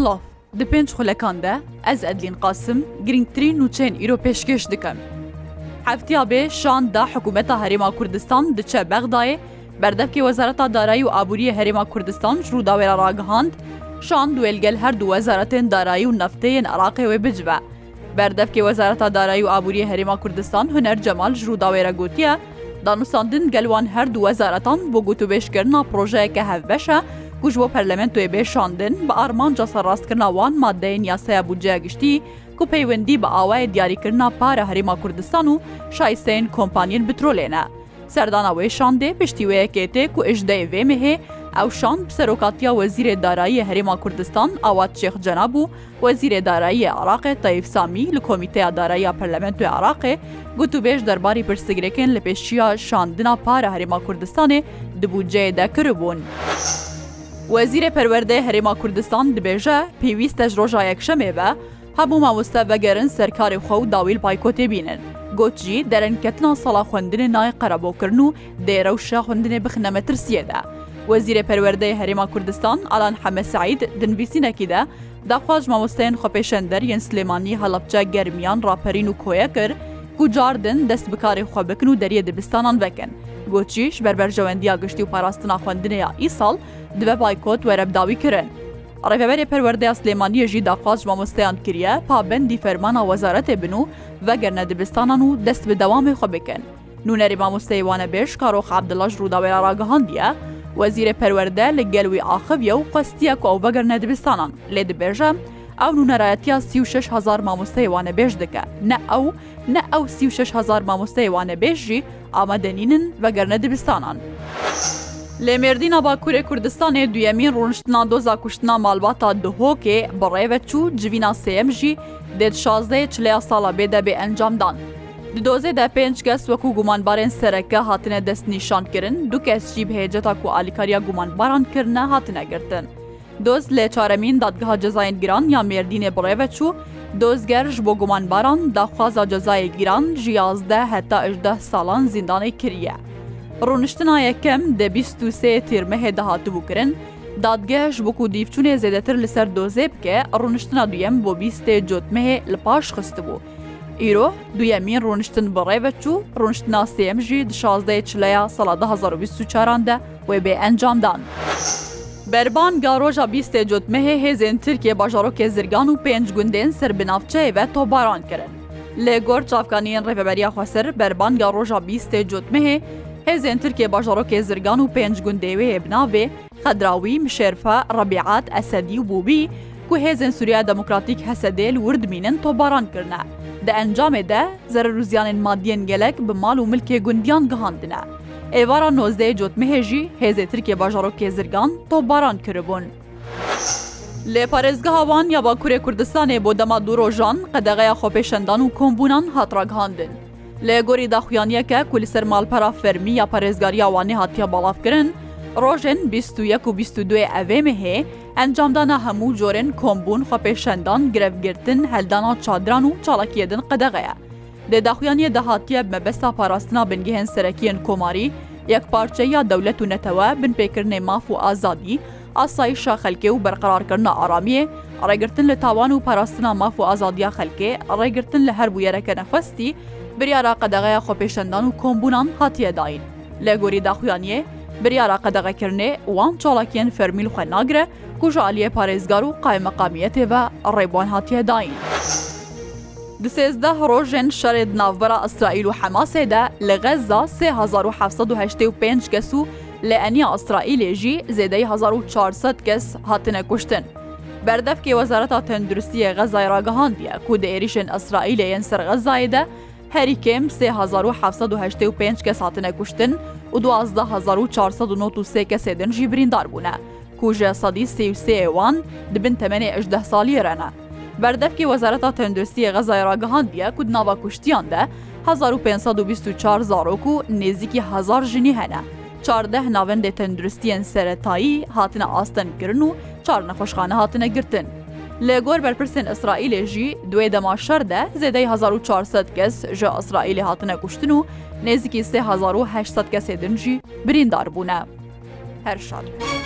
Silav Di pênc xulekan de ez Edlîn qasim girngtirîn nûçeyên îro pêşkeş dikim. Heftiya bê şan da hikûmeta Herêma Kurdistan diçe bexdayê berdevkê Wezareta Darayî û Aburiyê Herêma Kurdistan ji rûdawêra ragihand, şan duelgel her du wezaretên darayî û nefteyên Iraqê wê bicive. Berdevkê Wezareta Darayî û Aburiyê Herêma Kurdistan huner Cemal ji rûdawêra gotiye, danûsandin gelwan her du wezaretan bo gotûbêşkirina projeyeke hevbeşe ku ji bo Perlementoê bê şandin bi armanca serrastkirina wan maddeyên yasaya buceya giştî ku peywendî bi awayê diyarîkirina para Herêma Kurdistan û şayseyên kompanyên bitrolê ne. Serdana wê şandê piştî wêyekê tê ku ejdeyê vê mihê ew şand bi serokatiya wezîrê darayî Herêma Kurdistan awat Şêx Cenabû wezîrê darayî Iraqê Taif Samî li komîteya darayîya Parlamentoya Iraqê gotûbêj derbarî pirsigirêkên li pêşiya şandina para Herêma Kurdistanê di buceyê de kiribûn. وەزیرە پەروەەردەی هەرێما کوردستان دبێژە پێویستەش ڕۆژا یەکشەمێ بە هەبوو مامۆستا بەگەرن سەرکاری خۆ و داویل پایکۆتێ بینن گۆچی دەرەنکەتنا سەڵا خوێندنێ نای قەرەبۆکردن و دێرە و شە خوندنێ بخنەمە ترسیەدا وەزیرە پەروەەردەی هەرێما کوردستان ئالان حەمەسعید دنبیسینەکیدا داخواش مامۆستایان خۆپێشەندەر یەن سلێمانی هەڵەبجە گەرمیان ڕاپەرین و کۆیە کرد گوجاردن دەست بکاری خۆبکن و دەریە دبستانان بکەن گۆچیش بەربەرژەوەندیا گشتی و پاراستنا خوێندنەیە ئیساڵ و divê baykot werebdawî kirin. Rêveberê perwerdeya Slêmaniye jî daxwaz mamosteyan kiriye pabendî fermana wezaretê bin û vegerne dibistanan û dest bi dewamê xwe bikin. Nûnerê mamosteyê wane bêj karox Abdilaj Rûdawera ragihandiye, wezîrê perwerde li gel wî axiviye û xwestiye ku ew vegerne dibistanan lê dibêje, ew nûnerayetiya 36هزار mamosteyê wane bêj dike ne ew ne ew 36هزار mamosteyê wane bêj jî amadenînin vegerne dibistanan. لە مێردینە باکوورێ کوردستانێ دویەمین ڕونشتنا دۆزا کوشتنا مالباتا دهۆکێ بەڕێوە چوو جوینا سێم ژی دێت شازەیە چلیا ساڵە بێدەبێ ئەنجامدان. دۆزێدا پێنج کەس وەکو گومانبارێن سەرەکە هاتنە دەست نیشانکردن دوو کەسجی بهێجەتا و ئالیکاریا گومانبارانکردە هاتنەگرتن. دۆز لێ چارەمین دادگەها جەزایەن گران یا مێردینێ بڕێوە چوو، دۆزگەرش بۆ گومانباران داخوازا جەزایە گیران ژیازدە هەتا 18 ساڵان زیندانی کریە. ڕوونشتنا یەکەم دە 23 تیرمەهێ داهاتبوو کرن، دادگەش وەکو دیفچونێ زێدەتر لەسەر دۆزێ بکە ڕوونشتنا دویەم بۆ بیستێ جۆتمەهێ لە پاش خستبوو. ئیرۆ دویەمین ڕوونشتن بەڕێوە چوو ڕوونشتنا سێمژی دشازدەی چلەیە سەڵ 1940دا وێ بێ ئەنجامدان. Berban garoja bîstê cotmehê hêzên Tirkiye bajarokê zirgan û pênc gundên serbinavçeyê ve tobaran kirin. Lê gor çavkaniyên rêveberiya Xwesir berban garoja bîstê cotmehê هێزێن ترکێ بەژەڕۆکێ زرگان و پێنج گوندێوەیە بناوێ خەدراوی مشێرفە ڕەبیعات ئەسەدی و بوبی کو هێزن سوریا دموکراتیک هەسەدێل وردمینن تۆباران کردە دە ئەنجامێ دە زەرروزیانên مادیên gelek bi mal û milkê gundiyan gihandine. Êvara nozdeyê cotmihê jî hêzê Tirkiye bajarokê zirgan topbaran kiribûn. Lê parêzgeha wan ya Bakurê Kurdistanê bo dema du rojan qedeğeya xopêşendan û kombûnan hatragihandin. لە گۆری داخویانیەکە کولی سەر مالپەرا فەرمی یا پارێزگاری ئەوانێ هاتیە بەڵافکردن، ڕۆژن 21 و 22 ئەوێمە هەیە ئەنجامدانە هەموو جۆرن کۆمبوون خۆپێشەندان گرفگرتن هەلدانا چادران و چاڵکیدن قەدەغەیە. دێداخویانیە دەهاتیە مەبەستا پاراستنا بنگهێن سەرەکیەن کۆماری، یەکپارچە یا دەولەت و نەتەوە بنپێکردنێ ماف و ئازادی، ئاسایشا خەلکێ و بەرقرارکردنا ئارامیە، ڕێگرتن لە تاوان و پاراستنا ماف و ئازادیا خەلکێ، ڕێگرتن لە هەربوو یەرەکە نەفەستی، biryara qedeğeya xwepêşendan û kombunan hatiye dayin. Lê gorî daxuyaniye, biryara qedeğekirinê wan çalakiyên fermîl xwe nagire ku ji aliyê parêzgar û qaymeqamiyetê ve rêbwan hatiye dayin. Di sêzde rojên şerê navbera İsraîl û Hemasê de li Gezza 3785 kes û لە ئەنیا ئەسترائیلێ ژی زێدەی 1400 کەس هاتنە کوشتن. بەردەفکی وەزارەتا تەندروستیە غەزای ڕگەهاندیە کو دە عێریشن ئەسرائیلە یەن سەرغەزایدە هەریکێم 3785 کەس هاتنە کوشتن و 12493 کەسێدن ژی بریندار بوونە کوژە سەدی سیوسێوان دبن تەمەنی 18 سالیێرەنە. بەردەفکی وەزارەتا تەندروستی غەزای ڕاگەهاندە کو ناوە کوشتیاندە 1524 زارۆک و نێزیکی هزار ژنی هەنە. چاردە ناوەندێ تەندروستیان سەتایی هاتنە ئاستەنگرن و چار نەخۆشخانە هاتنە گرتن. لە گۆر بەرپرسن ئیسرائیلێژی دوێ دەما شەردە زێدەی 1400 کەس ژە ئەسرائیلی هاتنە کوشتن و نێزیکی 3800 کەسێ دنجی بریندار بوونە هەر شاد.